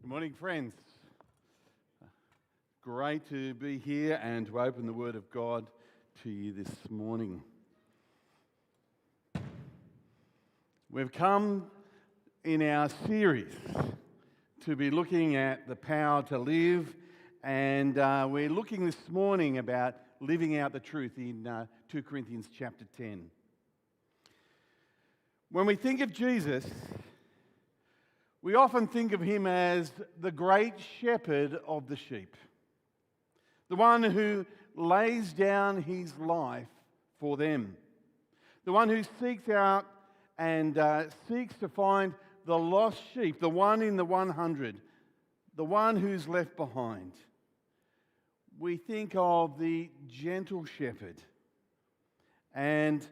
Good morning, friends. Great to be here and to open the Word of God to you this morning. We've come in our series to be looking at the power to live, and uh, we're looking this morning about living out the truth in uh, 2 Corinthians chapter 10. When we think of Jesus, we often think of him as the great shepherd of the sheep, the one who lays down his life for them, the one who seeks out and uh, seeks to find the lost sheep, the one in the 100, the one who's left behind. We think of the gentle shepherd and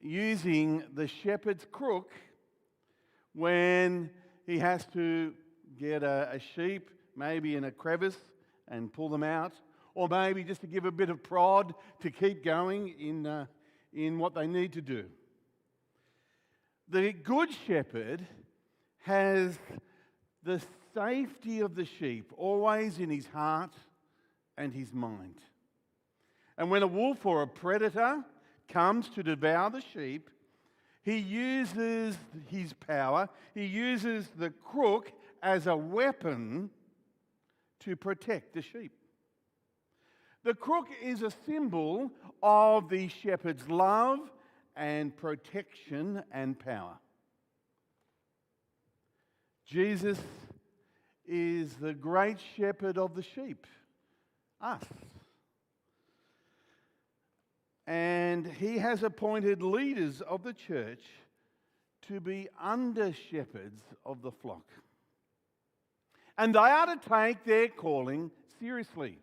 using the shepherd's crook when he has to get a, a, sheep, maybe in a crevice, and pull them out, or maybe just to give a bit of prod to keep going in, uh, in what they need to do. The good shepherd has the safety of the sheep always in his heart and his mind. And when a wolf or a predator comes to devour the sheep, he uses his power, he uses the crook as a weapon to protect the sheep. The crook is a symbol of the shepherd's love and protection and power. Jesus is the great shepherd of the sheep, us. And he has appointed leaders of the church to be under shepherds of the flock. And they are to take their calling seriously.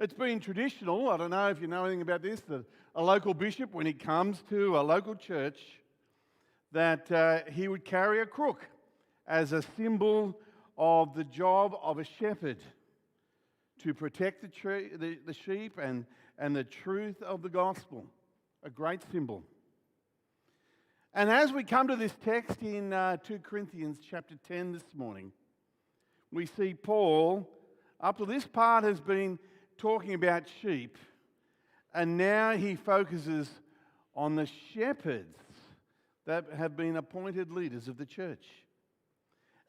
It's been traditional, I don't know if you know anything about this, that a local bishop, when he comes to a local church, that uh, he would carry a crook as a symbol of the job of a shepherd to protect the, the, the sheep and, and the truth of the gospel. A great symbol. And as we come to this text in uh, 2 Corinthians chapter 10 this morning, we see Paul, up to this part, has been talking about sheep, and now he focuses on the shepherds that have been appointed leaders of the church.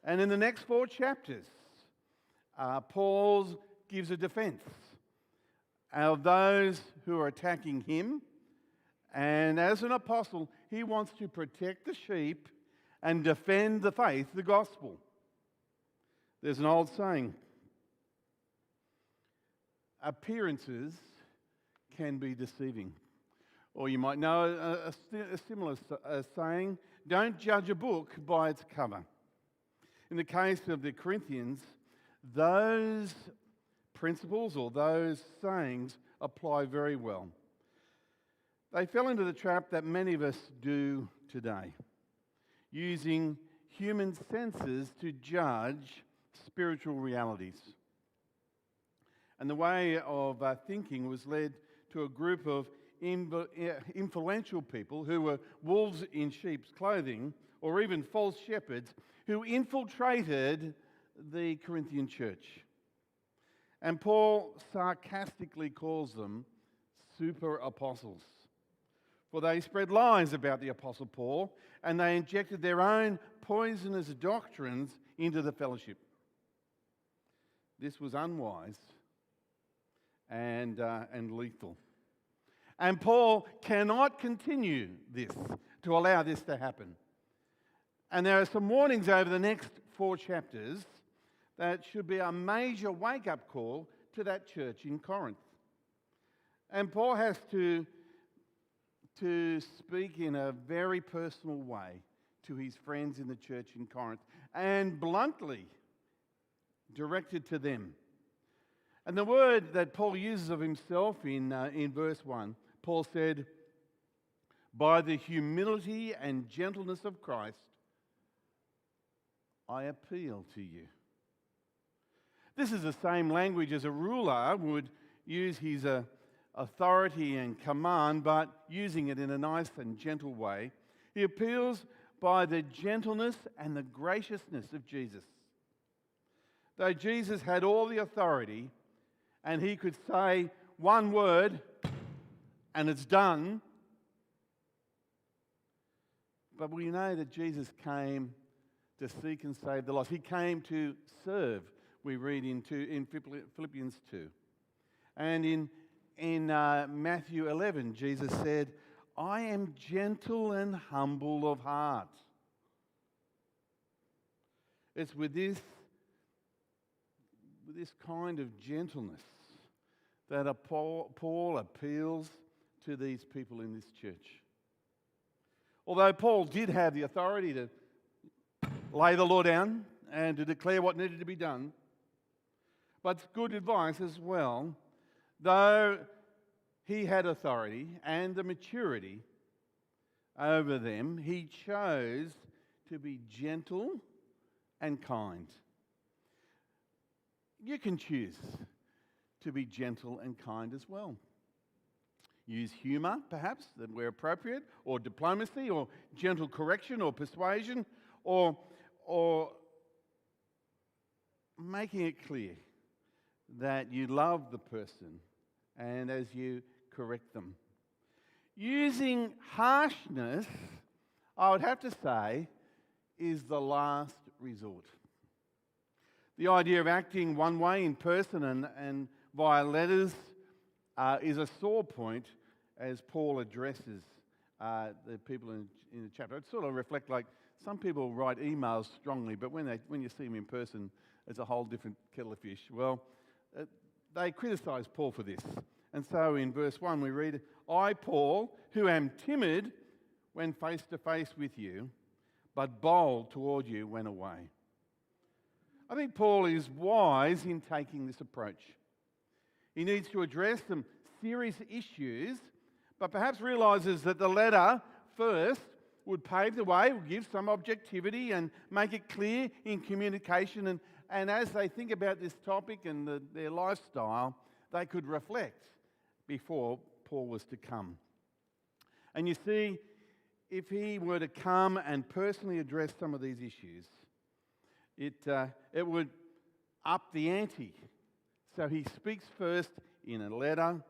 And in the next four chapters, uh, Paul's gives a defense of those who are attacking him. And as an apostle, he wants to protect the sheep and defend the faith, the gospel. There's an old saying appearances can be deceiving. Or you might know a, a, a similar a saying don't judge a book by its cover. In the case of the Corinthians, those principles or those sayings apply very well. They fell into the trap that many of us do today, using human senses to judge spiritual realities. And the way of uh, thinking was led to a group of influential people who were wolves in sheep's clothing, or even false shepherds, who infiltrated the Corinthian church. And Paul sarcastically calls them super apostles. For they spread lies about the Apostle Paul and they injected their own poisonous doctrines into the fellowship. This was unwise and, uh, and lethal. And Paul cannot continue this, to allow this to happen. And there are some warnings over the next four chapters that should be a major wake up call to that church in Corinth. And Paul has to, to speak in a very personal way to his friends in the church in Corinth and bluntly directed to them. And the word that Paul uses of himself in, uh, in verse 1, Paul said, By the humility and gentleness of Christ, I appeal to you. This is the same language as a ruler would use his uh, authority and command, but using it in a nice and gentle way. He appeals by the gentleness and the graciousness of Jesus. Though Jesus had all the authority and he could say one word and it's done, but we know that Jesus came to seek and save the lost. He came to serve, we read in, two, in Philippians 2. And in, in uh, Matthew 11, Jesus said, I am gentle and humble of heart. It's with this, with this kind of gentleness that Paul, Paul appeals to these people in this church. Although Paul did have the authority to lay the law down and to declare what needed to be done, but good advice as well, though he had authority and the maturity over them, he chose to be gentle and kind. You can choose to be gentle and kind as well use humour, perhaps, that where appropriate, or diplomacy, or gentle correction, or persuasion, or, or making it clear that you love the person and as you correct them. Using harshness, I would have to say, is the last resort. The idea of acting one way in person and, and via letters uh, is a sore point as Paul addresses uh, the people in, in the chapter. It sort of reflect like some people write emails strongly, but when, they, when you see them in person, it's a whole different kettle of fish. Well, uh, they criticize Paul for this. And so in verse 1, we read, I, Paul, who am timid when face to face with you, but bold toward you when away. I think Paul is wise in taking this approach. He needs to address some serious issues, but perhaps realizes that the letter first would pave the way, would give some objectivity and make it clear in communication. And, and as they think about this topic and the, their lifestyle, they could reflect before Paul was to come. And you see, if he were to come and personally address some of these issues, it, uh, it would up the ante so he speaks first in a letter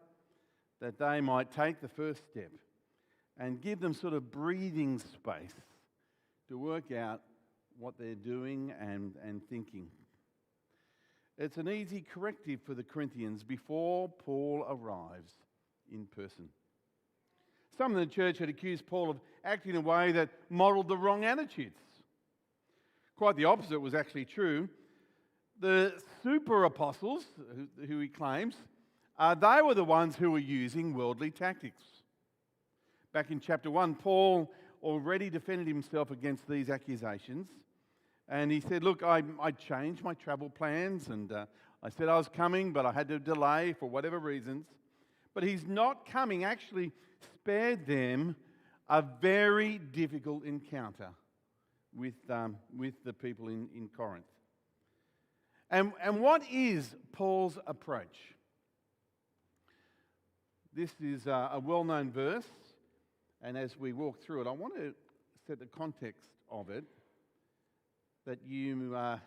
that they might take the first step and give them sort of breathing space to work out what they're doing and, and thinking. It's an easy corrective for the Corinthians before Paul arrives in person. Some in the church had accused Paul of acting in a way that modelled the wrong attitudes. Quite the opposite was actually true the super apostles, who, who he claims, uh, they were the ones who were using worldly tactics. Back in chapter 1, Paul already defended himself against these accusations. And he said, Look, I, I changed my travel plans and uh, I said I was coming, but I had to delay for whatever reasons. But he's not coming, actually spared them a very difficult encounter with, um, with the people in, in Corinth. And, and what is Paul's approach? This is a, a well known verse, and as we walk through it, I want to set the context of it that you, uh,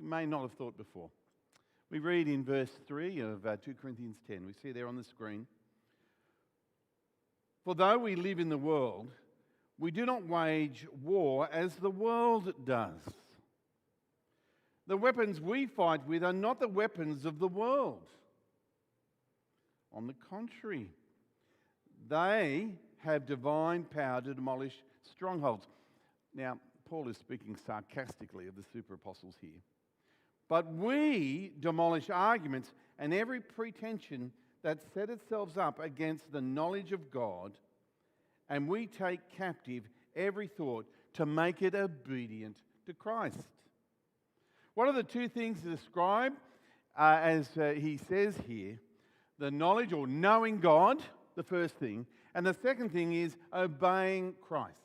may not have thought before. We read in verse 3 of uh, 2 Corinthians 10, we see there on the screen. For though we live in the world, we do not wage war as the world does. The weapons we fight with are not the weapons of the world. On the contrary, they have divine power to demolish strongholds. Now, Paul is speaking sarcastically of the super apostles here. But we demolish arguments and every pretension that set itself up against the knowledge of God, and we take captive every thought to make it obedient to Christ. What are the two things described uh, as uh, he says here? The knowledge or knowing God, the first thing, and the second thing is obeying Christ.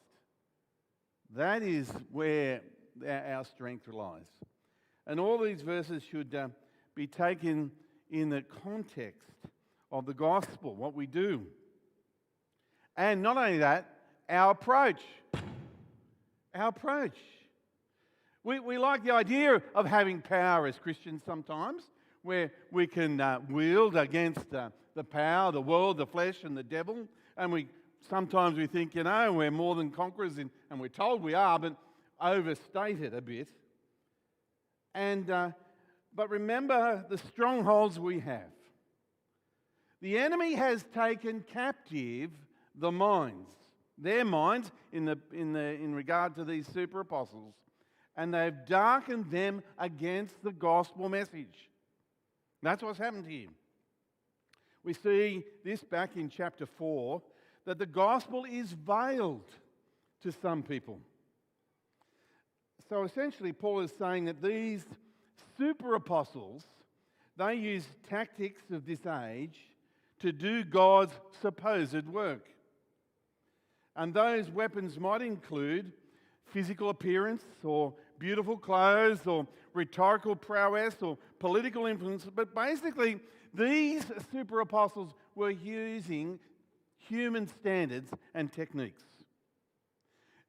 That is where our strength lies. And all these verses should uh, be taken in the context of the gospel, what we do. And not only that, our approach. Our approach. We, we like the idea of having power as Christians sometimes, where we can uh, wield against uh, the power, the world, the flesh, and the devil. And we sometimes we think, you know, we're more than conquerors, in, and we're told we are, but overstate it a bit. And, uh, but remember the strongholds we have. The enemy has taken captive the minds, their minds in, the, in, the, in regard to these super apostles and they've darkened them against the gospel message. That's what's happened here. We see this back in chapter 4 that the gospel is veiled to some people. So essentially, Paul is saying that these super apostles, they use tactics of this age to do God's supposed work. And those weapons might include physical appearance or beautiful clothes or rhetorical prowess or political influence. But basically, these super apostles were using human standards and techniques.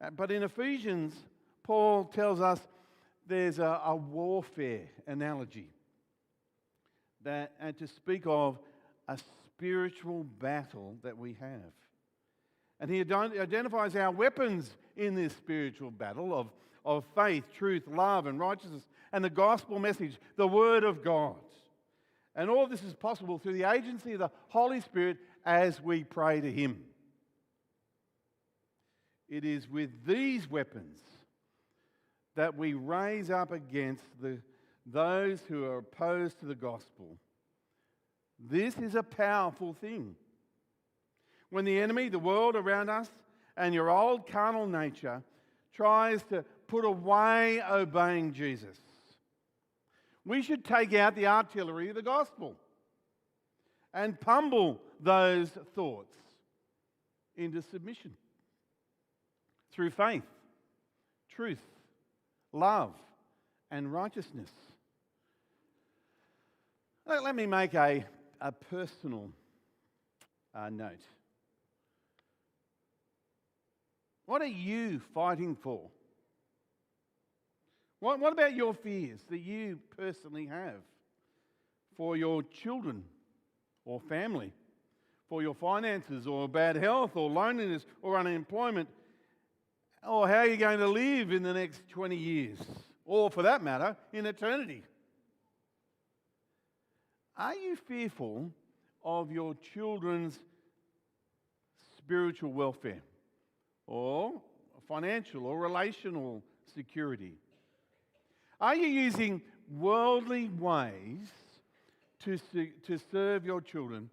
Uh, but in Ephesians, Paul tells us there's a, a warfare analogy that, and to speak of a spiritual battle that we have. And he identifies our weapons in this spiritual battle of of faith, truth, love, and righteousness, and the gospel message, the Word of God. And all this is possible through the agency of the Holy Spirit as we pray to Him. It is with these weapons that we raise up against the, those who are opposed to the gospel. This is a powerful thing. When the enemy, the world around us, and your old carnal nature tries to put away obeying Jesus. We should take out the artillery of the gospel and pummel those thoughts into submission through faith, truth, love, and righteousness. Let me make a, a personal uh, note. What are you fighting for? What, what about your fears that you personally have for your children or family, for your finances or bad health or loneliness or unemployment, or how you're going to live in the next 20 years, or for that matter, in eternity? Are you fearful of your children's spiritual welfare or financial or relational security? Are you using worldly ways to, to serve your children,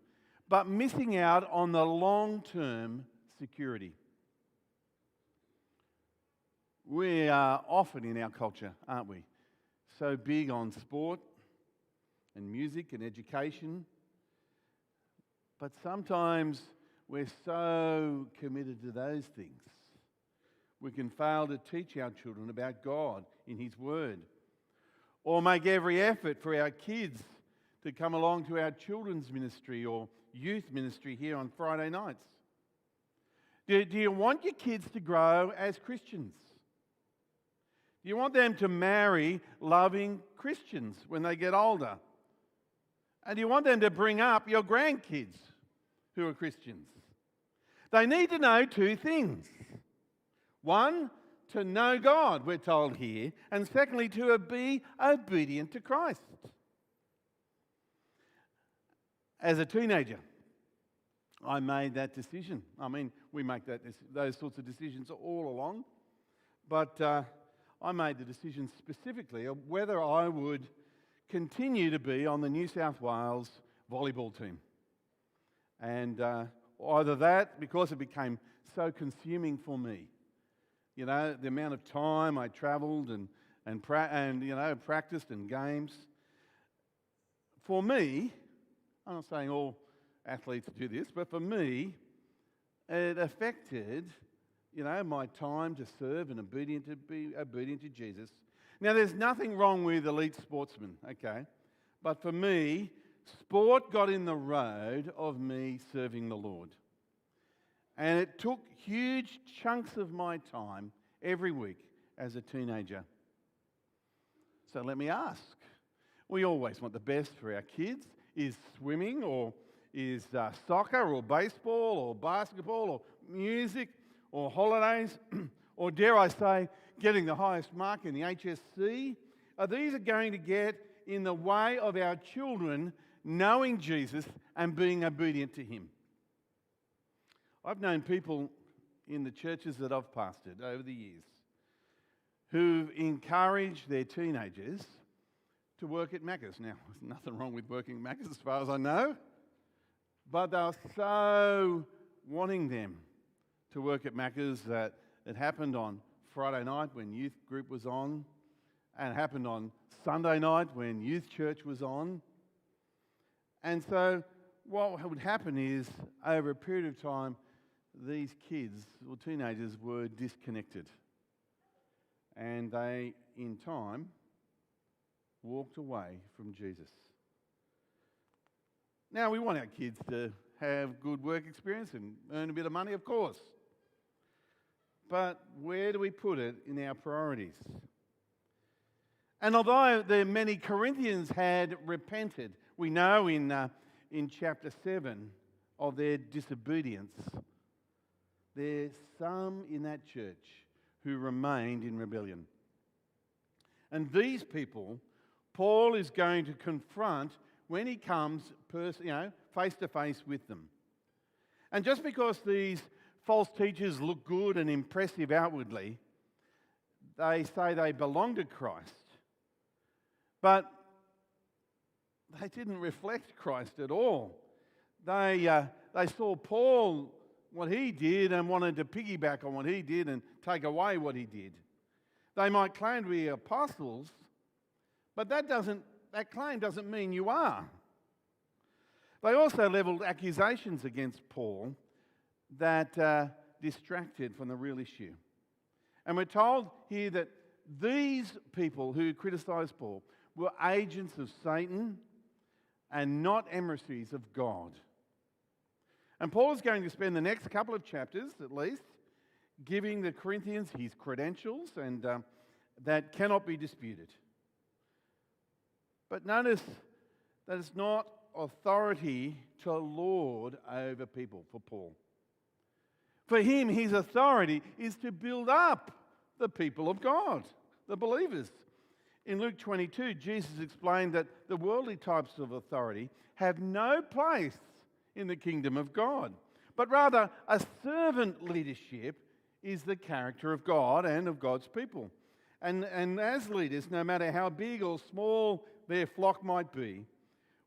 but missing out on the long term security? We are often in our culture, aren't we? So big on sport and music and education. But sometimes we're so committed to those things, we can fail to teach our children about God in His Word or make every effort for our kids to come along to our children's ministry or youth ministry here on Friday nights? Do, do you want your kids to grow as Christians? Do you want them to marry loving Christians when they get older? And do you want them to bring up your grandkids who are Christians? They need to know two things. One, to know God, we're told here, and secondly, to be obedient to Christ. As a teenager, I made that decision. I mean, we make that, those sorts of decisions all along, but uh, I made the decision specifically of whether I would continue to be on the New South Wales volleyball team. And uh, either that, because it became so consuming for me, you know, the amount of time I traveled and, and, pra- and you know, practiced and games. For me, I'm not saying all athletes do this, but for me, it affected, you know, my time to serve and obedient to be obedient to Jesus. Now, there's nothing wrong with elite sportsmen, okay? But for me, sport got in the road of me serving the Lord. And it took huge chunks of my time every week as a teenager. So let me ask. We always want the best for our kids. Is swimming or is uh, soccer or baseball or basketball or music or holidays or dare I say getting the highest mark in the HSC? Are these are going to get in the way of our children knowing Jesus and being obedient to Him? I've known people in the churches that I've pastored over the years who've encouraged their teenagers to work at Macca's. Now, there's nothing wrong with working at Macca's as far as I know, but they were so wanting them to work at Macca's that it happened on Friday night when youth group was on, and it happened on Sunday night when youth church was on. And so, what would happen is, over a period of time, these kids or teenagers were disconnected. And they, in time, walked away from Jesus. Now, we want our kids to have good work experience and earn a bit of money, of course. But where do we put it in our priorities? And although the many Corinthians had repented, we know in, uh, in chapter 7 of their disobedience, there's some in that church who remained in rebellion. And these people, Paul is going to confront when he comes pers- you know, face to face with them. And just because these false teachers look good and impressive outwardly, they say they belong to Christ. But they didn't reflect Christ at all. They, uh, they saw Paul what he did and wanted to piggyback on what he did and take away what he did. They might claim to be apostles, but that, doesn't, that claim doesn't mean you are. They also levelled accusations against Paul that uh, distracted from the real issue. And we're told here that these people who criticised Paul were agents of Satan and not emissaries of God. And Paul is going to spend the next couple of chapters, at least, giving the Corinthians his credentials, and um, that cannot be disputed. But notice that it's not authority to lord over people for Paul. For him, his authority is to build up the people of God, the believers. In Luke 22, Jesus explained that the worldly types of authority have no place in the kingdom of God. But rather, a servant leadership is the character of God and of God's people. And, and as leaders, no matter how big or small their flock might be,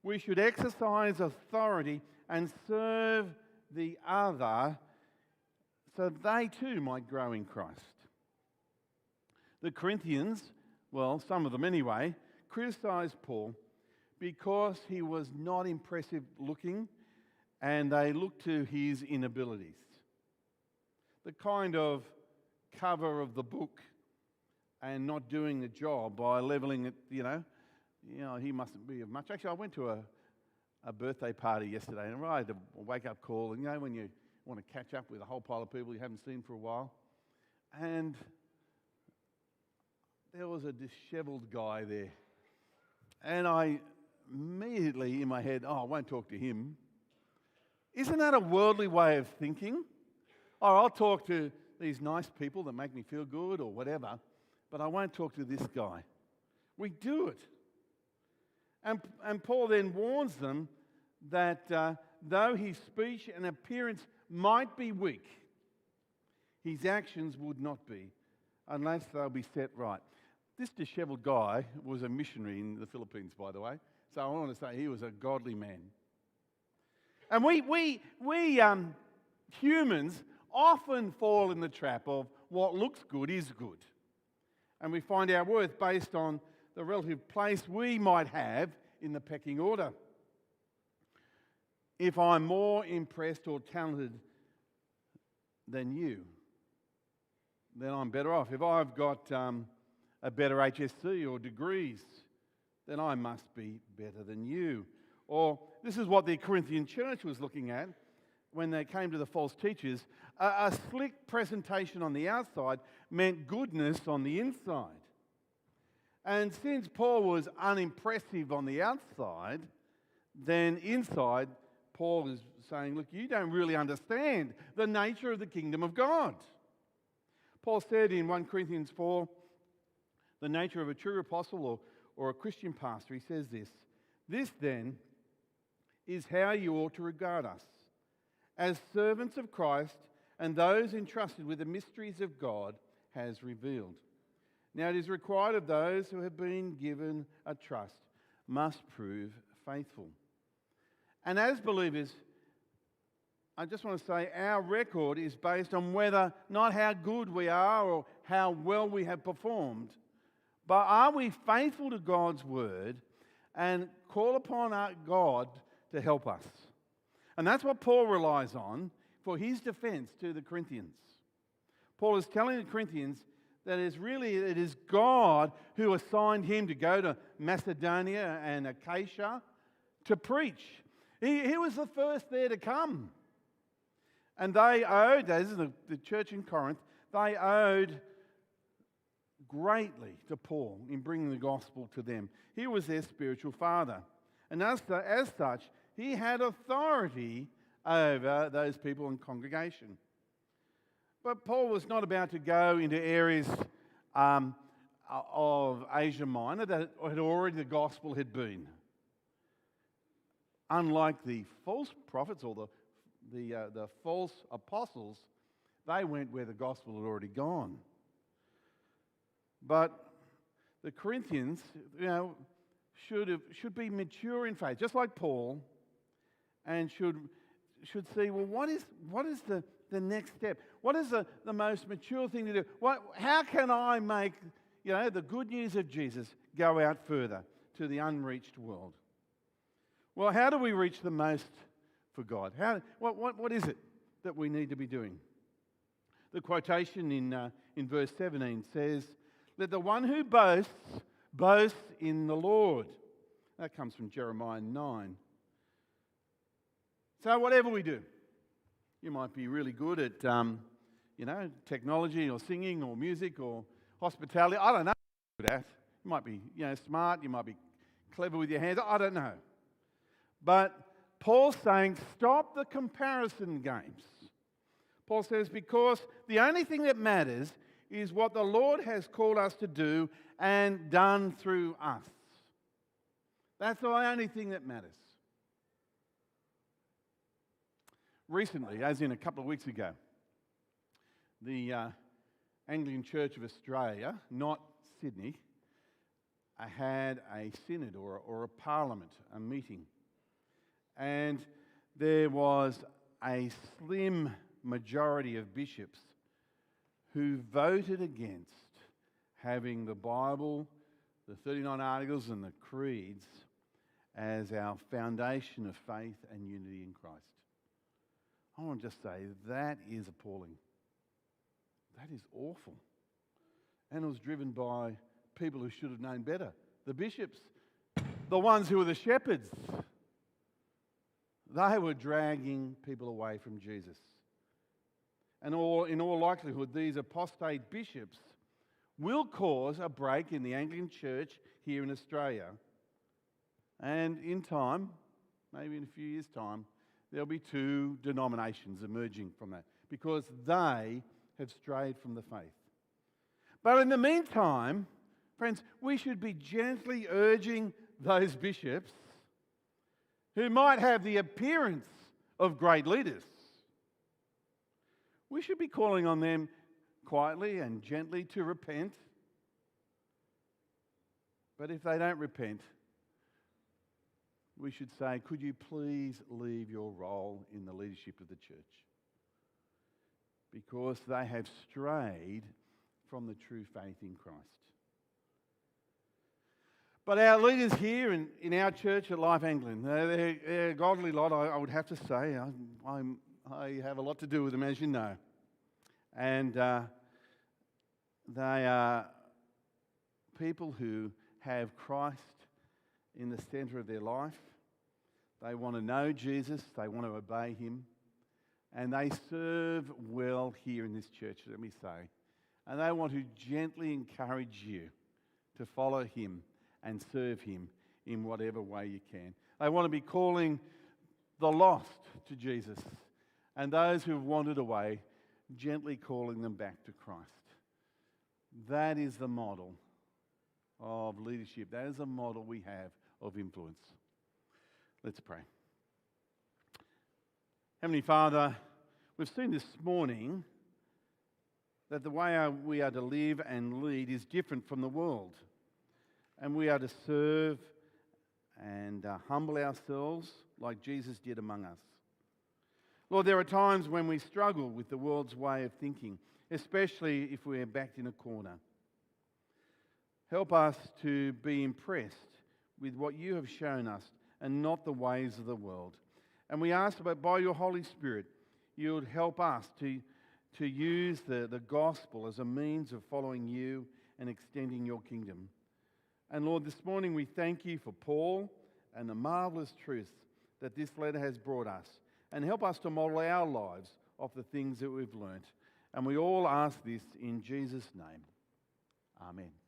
we should exercise authority and serve the other so they too might grow in Christ. The Corinthians, well, some of them anyway, criticized Paul because he was not impressive looking and they looked to his inabilities. The kind of cover of the book and not doing the job by leveling it, you know, you know, he mustn't be of much. Actually, I went to a, a birthday party yesterday and I had a wake up call, and you know, when you want to catch up with a whole pile of people you haven't seen for a while, and there was a disheveled guy there. And I immediately in my head, oh, I won't talk to him. Isn't that a worldly way of thinking? Or oh, I'll talk to these nice people that make me feel good or whatever, but I won't talk to this guy. We do it. And, and Paul then warns them that uh, though his speech and appearance might be weak, his actions would not be unless they'll be set right. This disheveled guy was a missionary in the Philippines, by the way. So I want to say he was a godly man. And we, we, we um, humans often fall in the trap of what looks good is good. And we find our worth based on the relative place we might have in the pecking order. If I'm more impressed or talented than you, then I'm better off. If I've got um, a better HSC or degrees, then I must be better than you. Or this is what the Corinthian church was looking at when they came to the false teachers. A, a slick presentation on the outside meant goodness on the inside. And since Paul was unimpressive on the outside, then inside, Paul is saying, Look, you don't really understand the nature of the kingdom of God. Paul said in 1 Corinthians 4, the nature of a true apostle or, or a Christian pastor, he says this This then is how you ought to regard us as servants of Christ and those entrusted with the mysteries of God has revealed. Now it is required of those who have been given a trust must prove faithful. And as believers, I just want to say our record is based on whether, not how good we are or how well we have performed, but are we faithful to God's word and call upon our God to help us? And that's what Paul relies on for his defense to the Corinthians. Paul is telling the Corinthians that it's really it is God who assigned him to go to Macedonia and Achaia to preach. He, he was the first there to come. And they owed, as the, the church in Corinth, they owed greatly to Paul in bringing the gospel to them. He was their spiritual father. And as, as such, he had authority over those people in congregation. But Paul was not about to go into areas um, of Asia Minor that had already the gospel had been. Unlike the false prophets or the, the, uh, the false apostles, they went where the gospel had already gone. But the Corinthians, you know, should, have, should be mature in faith, just like Paul, and should, should see, well, what is, what is the, the next step? What is the, the most mature thing to do? What, how can I make, you know, the good news of Jesus go out further to the unreached world? Well, how do we reach the most for God? How, what, what, what is it that we need to be doing? The quotation in, uh, in verse 17 says, Let the one who boasts boast in the Lord. That comes from Jeremiah 9. So, whatever we do, you might be really good at, um, you know, technology or singing or music or hospitality. I don't know what at. You might be, you know, smart. You might be clever with your hands. I don't know. But Paul's saying, stop the comparison games. Paul says, because the only thing that matters is what the Lord has called us to do and done through us. That's the only thing that matters. Recently, as in a couple of weeks ago, the uh, Anglican Church of Australia, not Sydney, had a synod or, or a parliament, a meeting. And there was a slim majority of bishops who voted against having the Bible, the 39 Articles, and the creeds as our foundation of faith and unity in Christ. I want to just say that is appalling. That is awful. And it was driven by people who should have known better the bishops, the ones who were the shepherds. They were dragging people away from Jesus. And all, in all likelihood, these apostate bishops will cause a break in the Anglican Church here in Australia. And in time, maybe in a few years' time, there'll be two denominations emerging from that because they have strayed from the faith. But in the meantime, friends, we should be gently urging those bishops who might have the appearance of great leaders. We should be calling on them quietly and gently to repent. But if they don't repent, we should say, Could you please leave your role in the leadership of the church? Because they have strayed from the true faith in Christ. But our leaders here in, in our church at Life Anglican, they're, they're a godly lot, I, I, would have to say. I, I'm, I have a lot to do with them, as you know. And uh, they are people who have Christ in the center of their life. They want to know Jesus, they want to obey him, and they serve well here in this church, let me say. And they want to gently encourage you to follow Him and serve Him in whatever way you can. They want to be calling the lost to Jesus and those who have wandered away, gently calling them back to Christ. That is the model of leadership. That is a model we have of influence. Let's pray. Heavenly Father, we've seen this morning that the way we are to live and lead is different from the world. And we are to serve and uh, humble ourselves like Jesus did among us. Lord, there are times when we struggle with the world's way of thinking, especially if we're backed in a corner. Help us to be impressed with what you have shown us and not the ways of the world. And we ask that by your Holy Spirit, you would help us to, to use the, the gospel as a means of following you and extending your kingdom. And Lord, this morning we thank you for Paul and the marvelous truths that this letter has brought us. And help us to model our lives off the things that we've learnt. And we all ask this in Jesus' name. Amen.